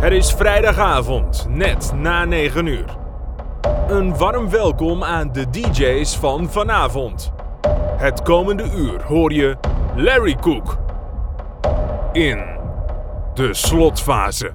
Het is vrijdagavond, net na 9 uur. Een warm welkom aan de DJ's van vanavond. Het komende uur hoor je Larry Cook in de slotfase.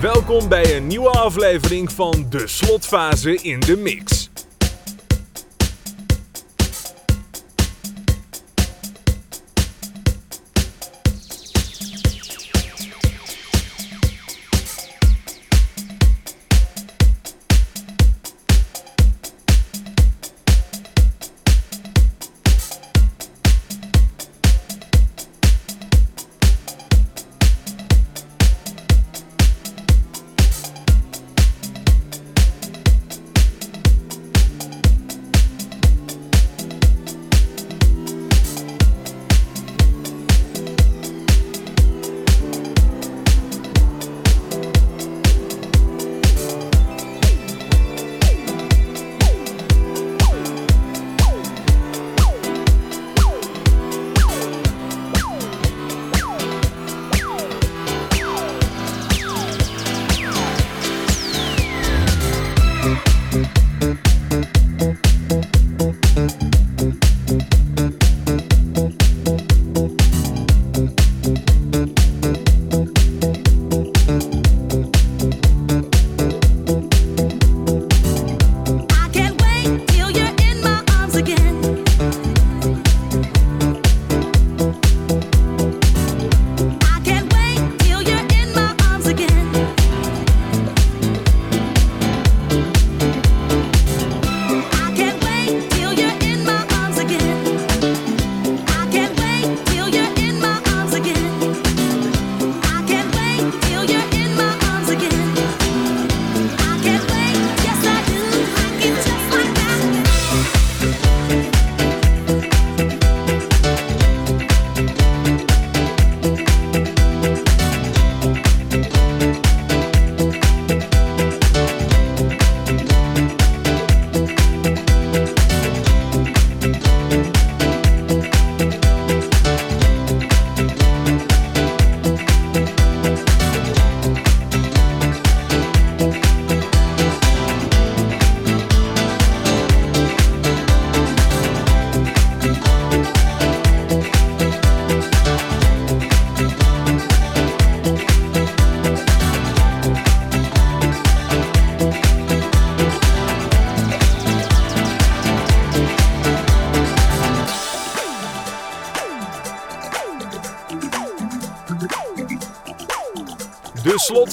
Welkom bij een nieuwe aflevering van De Slotfase in de Mix.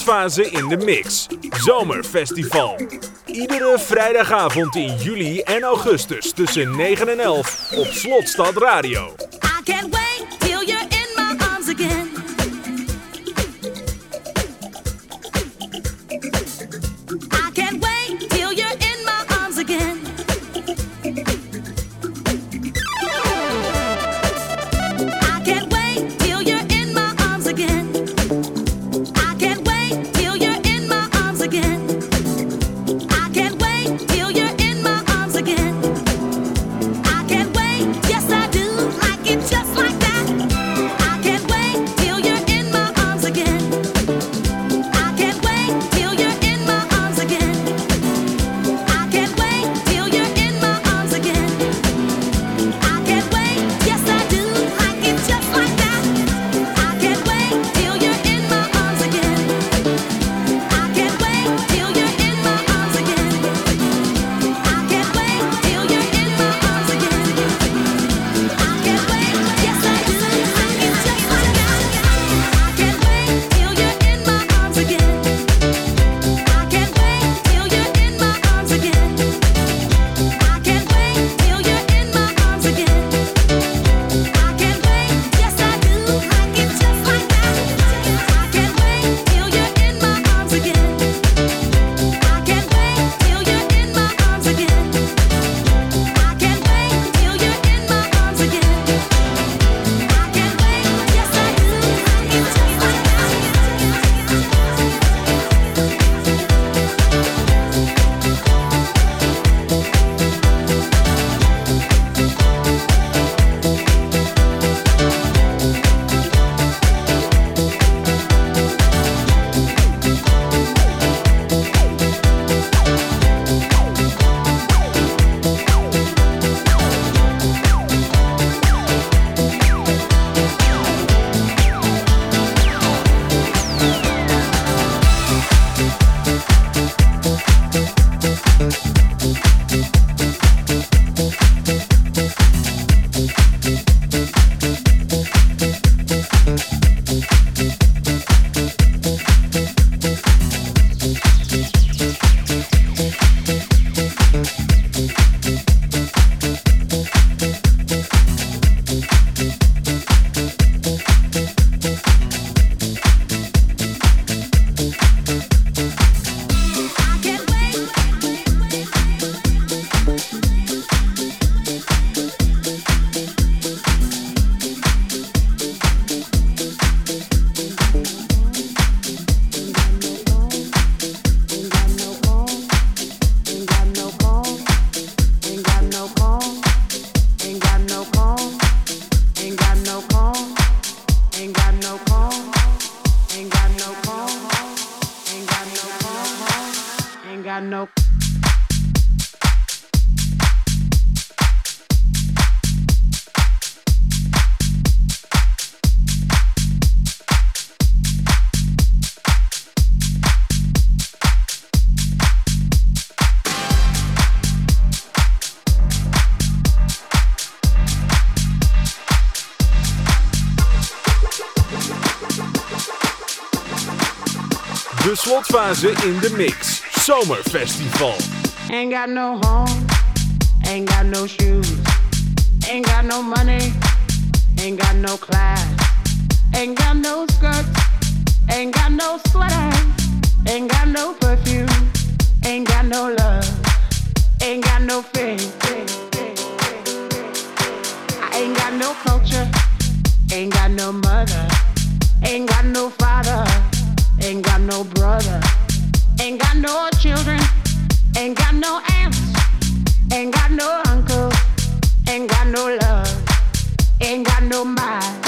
kerstfase in de mix. Zomerfestival. Iedere vrijdagavond in juli en augustus tussen 9 en 11 op Slotstad Radio. Slotfase in de mix. Zomerfestival. Ain't got no home, ain't got no shoes, ain't got no money, ain't got no class, ain't got no skirts, ain't got no sweater, ain't got no perfume, ain't got no love, ain't got no faith. I ain't got no culture, ain't got no mother, ain't got no father, ain't got no brother, ain't got no children. Ain't got no aunts, ain't got no uncle. ain't got no love, ain't got no mind.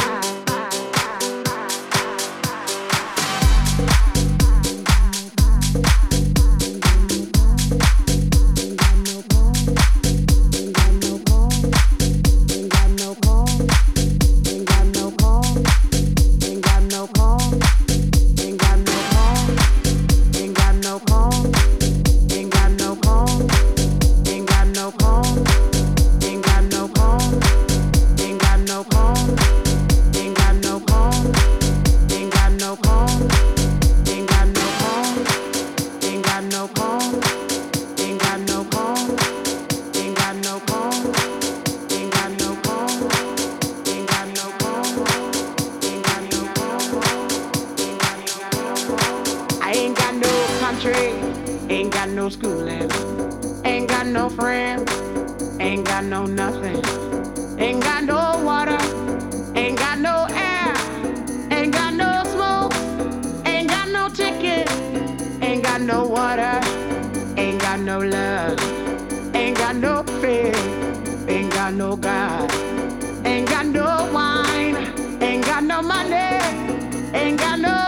Got no love, ain't got no faith, ain't got no God, ain't got no wine, ain't got no money, ain't got no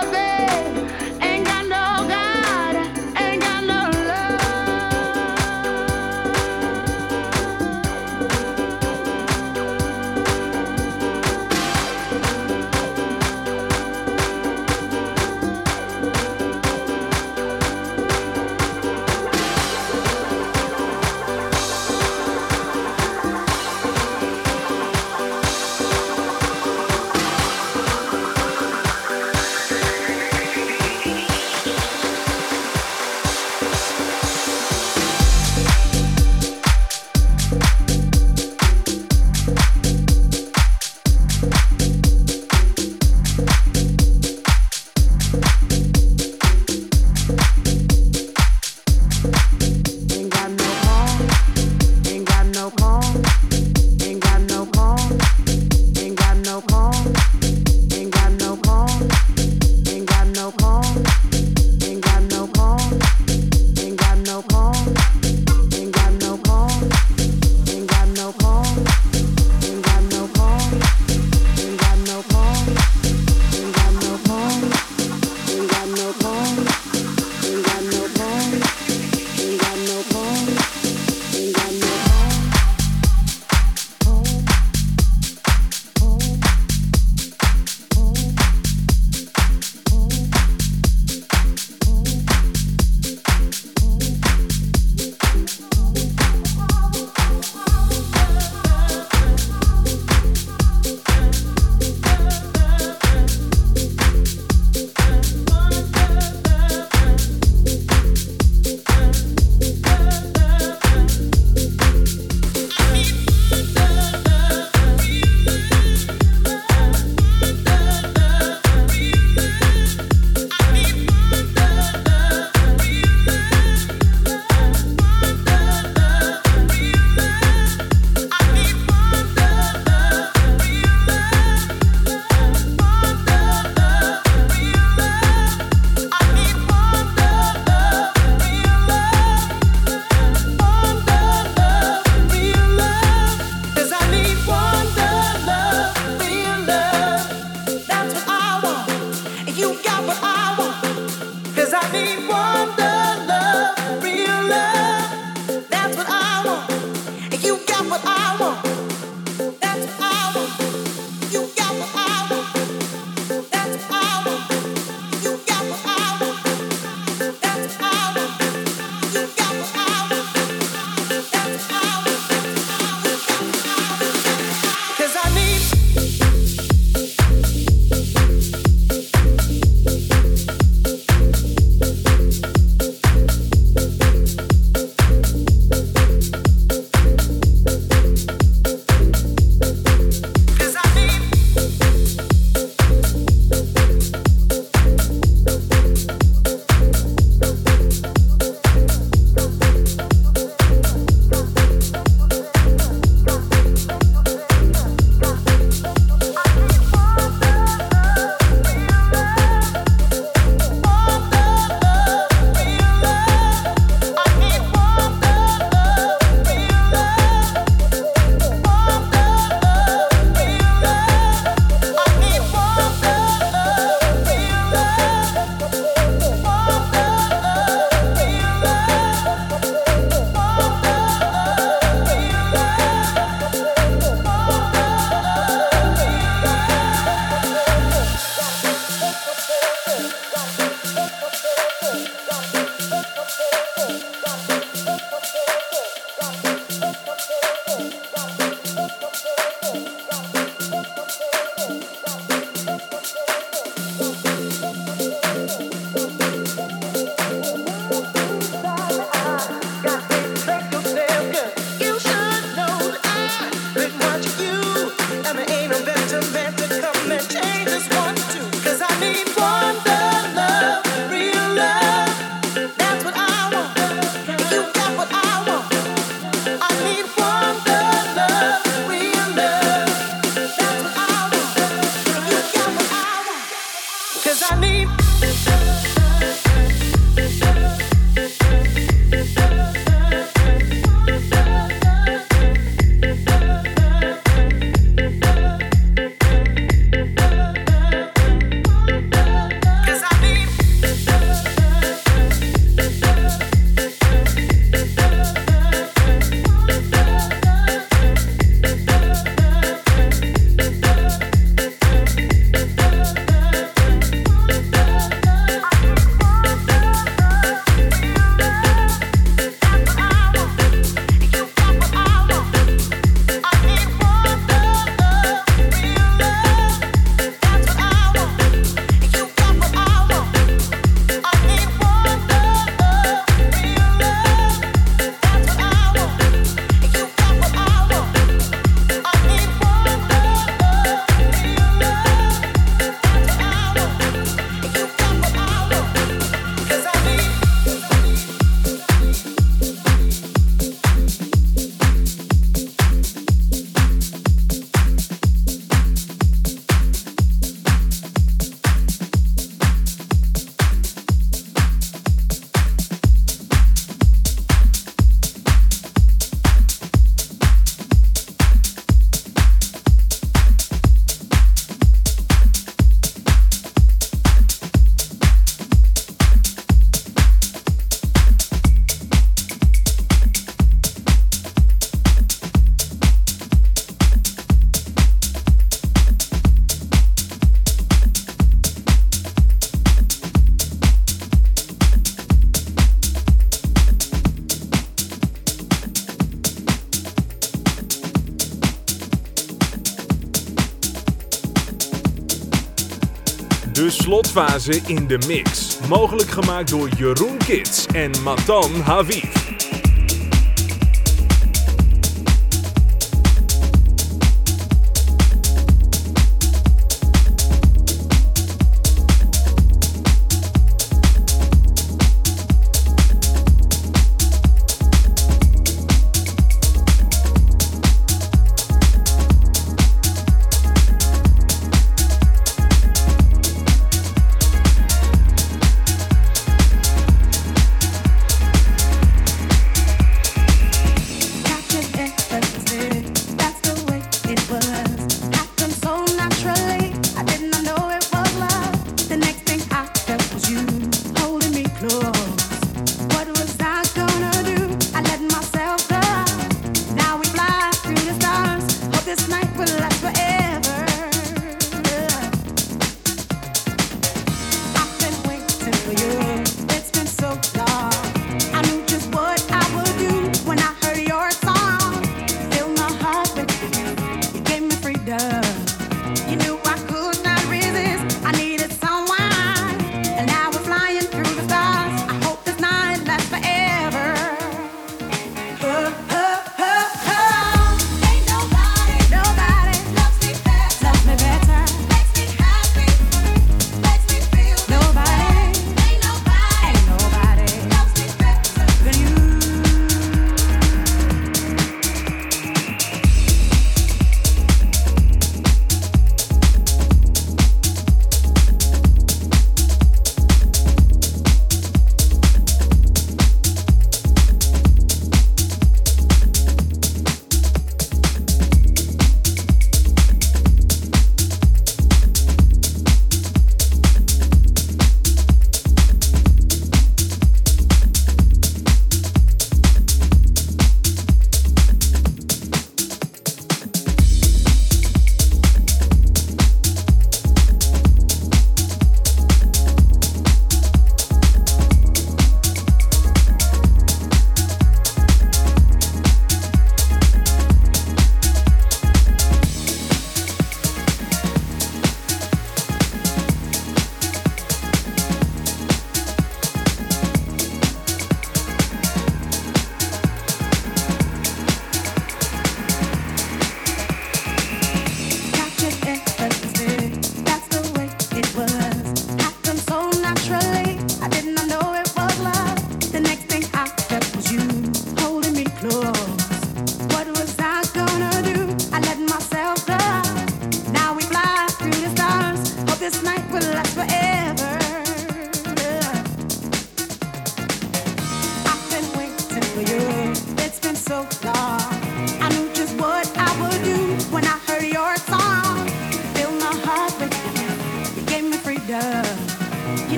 Slotfase in de mix. Mogelijk gemaakt door Jeroen Kits en Matan Haviv.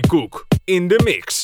Cook in the mix.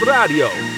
Radio.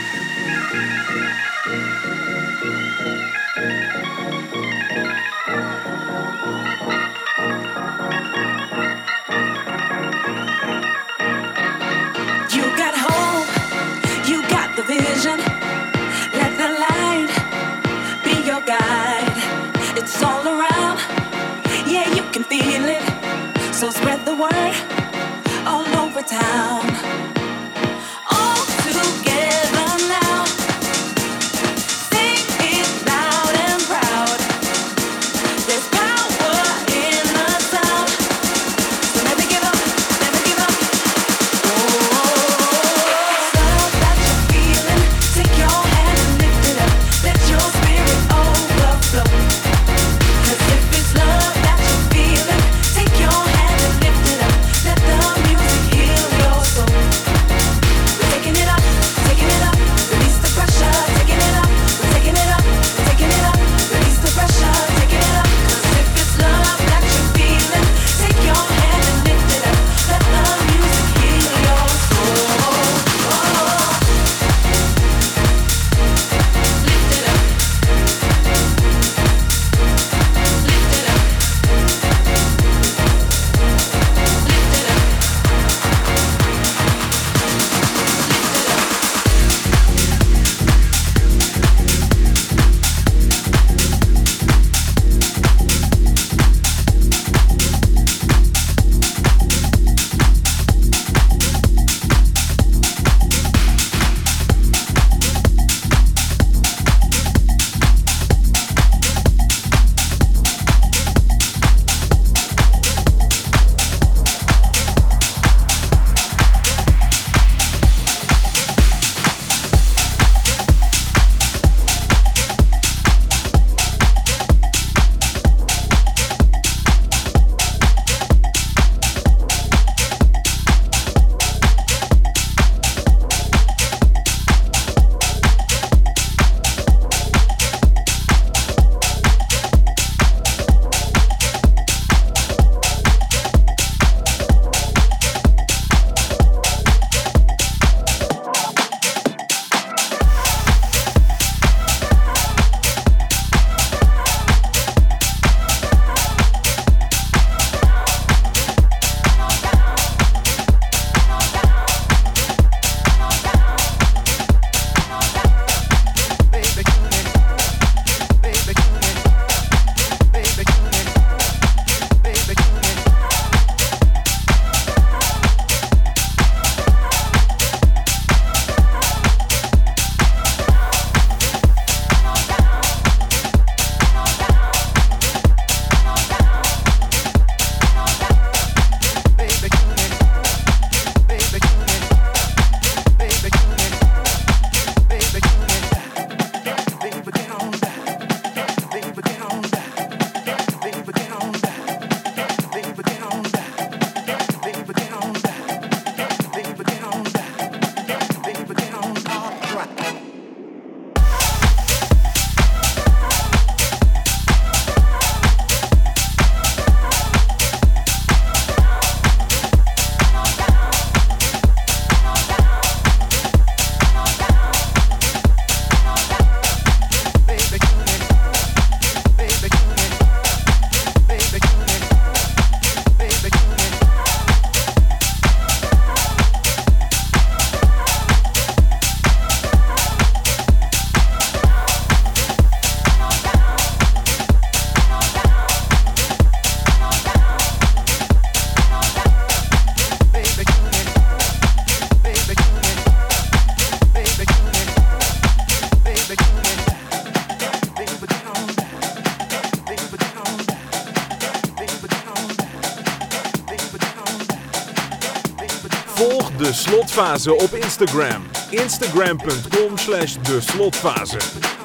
Slotfase op Instagram. Instagram.com slash de slotfase.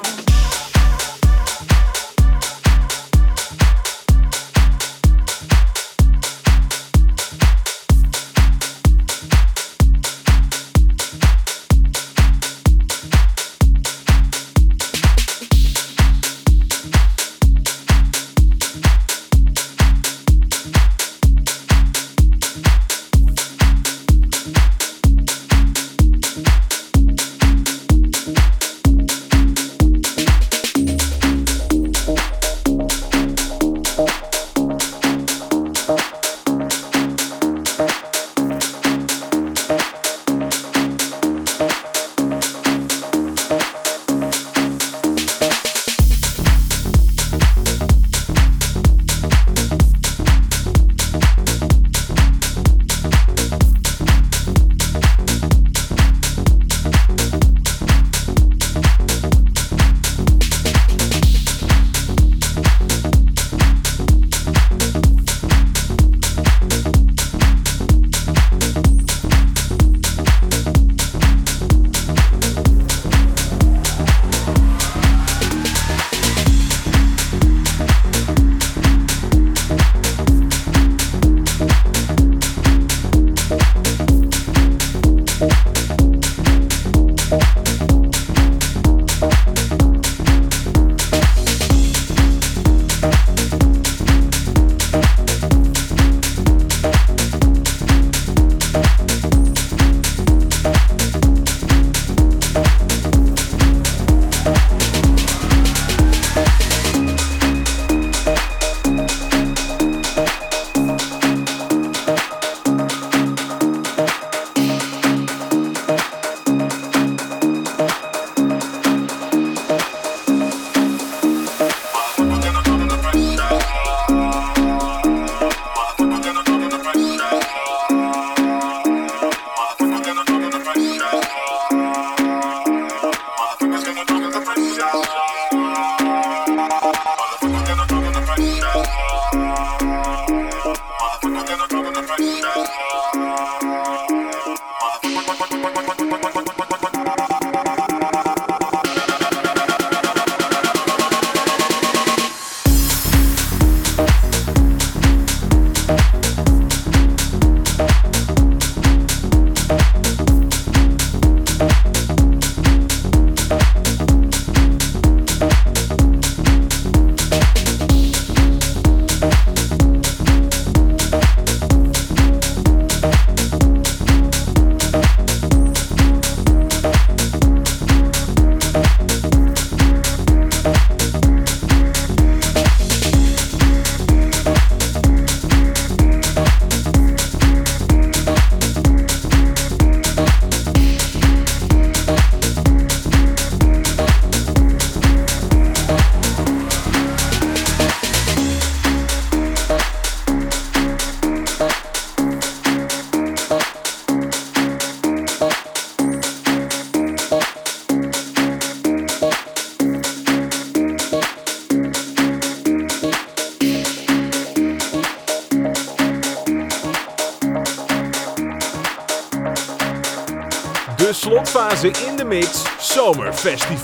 Zomerfestival.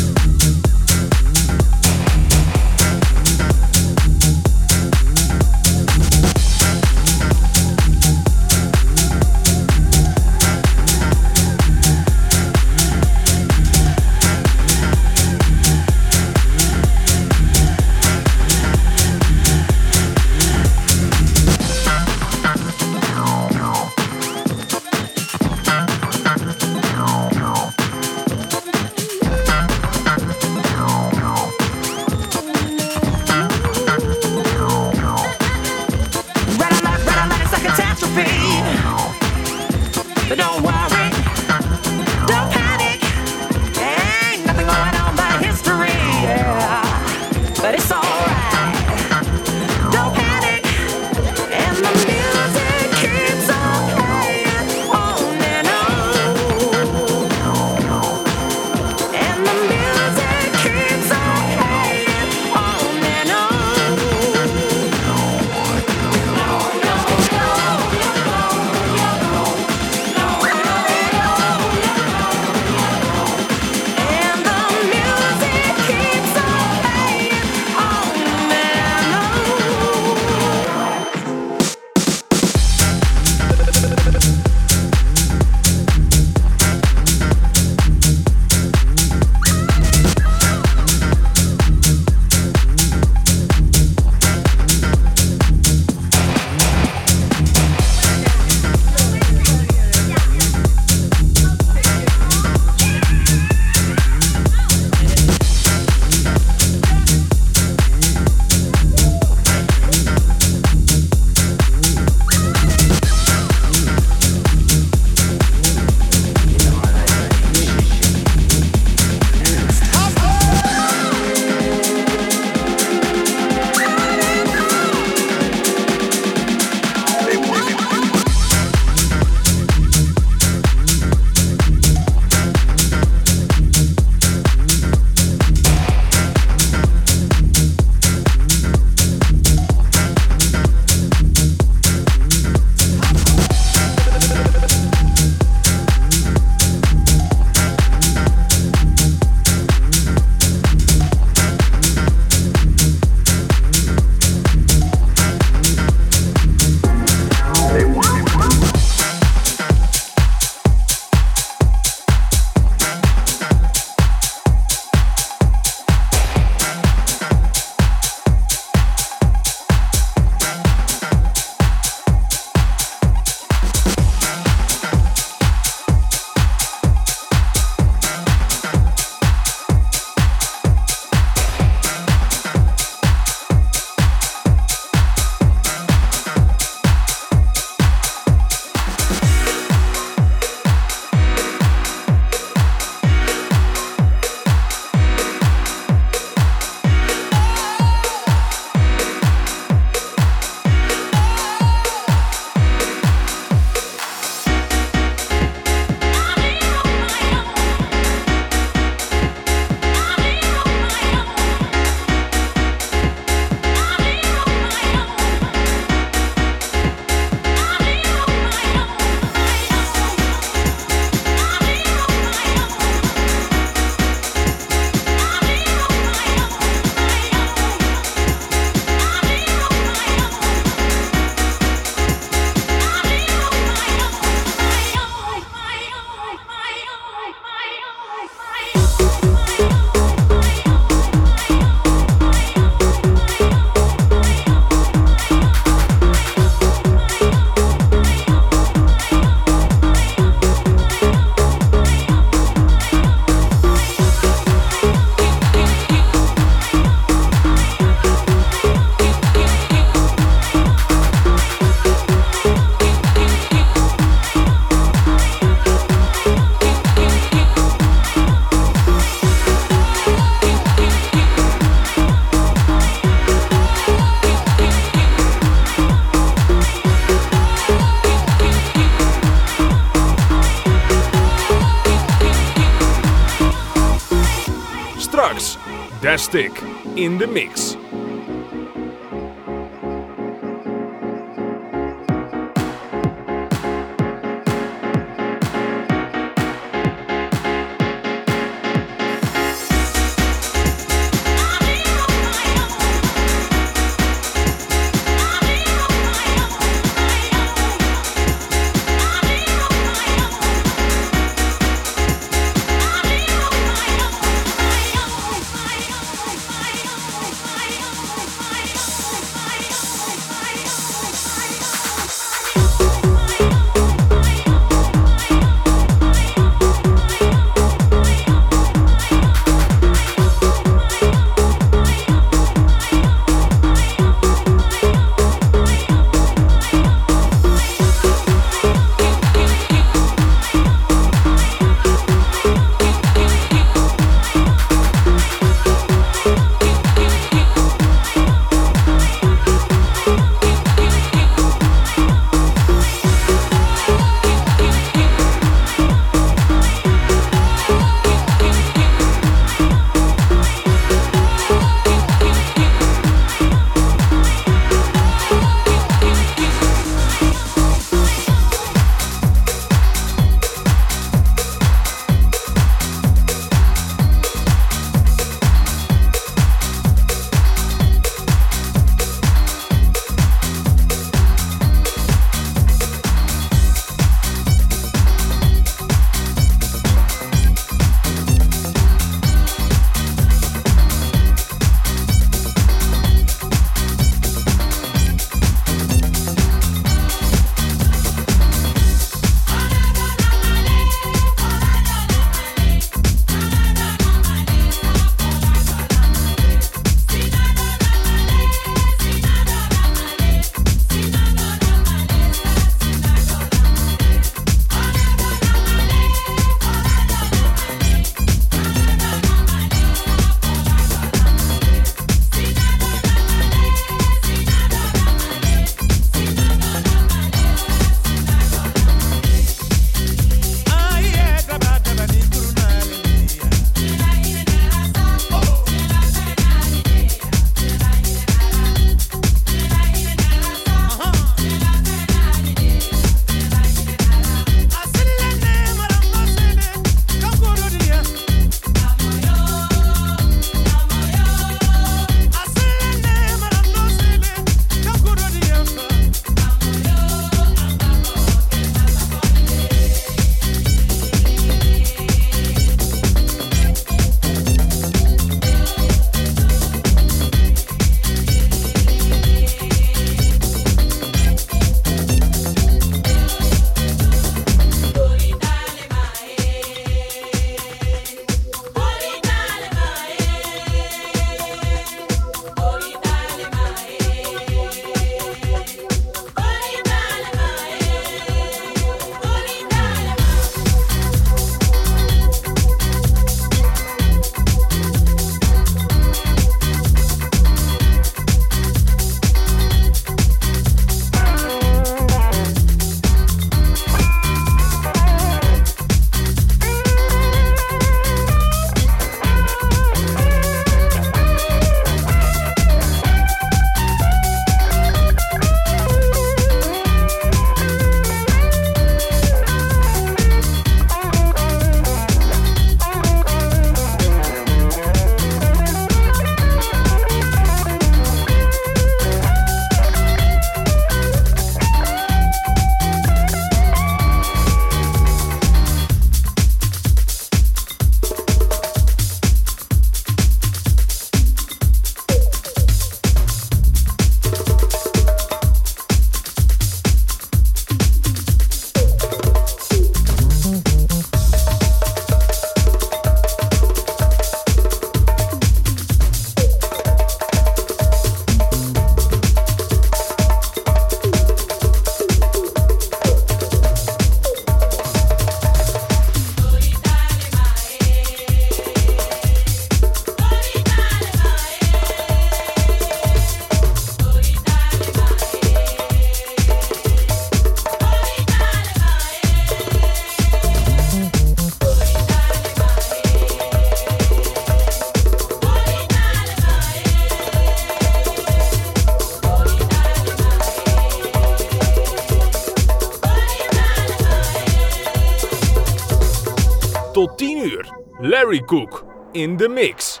Koek in the mix.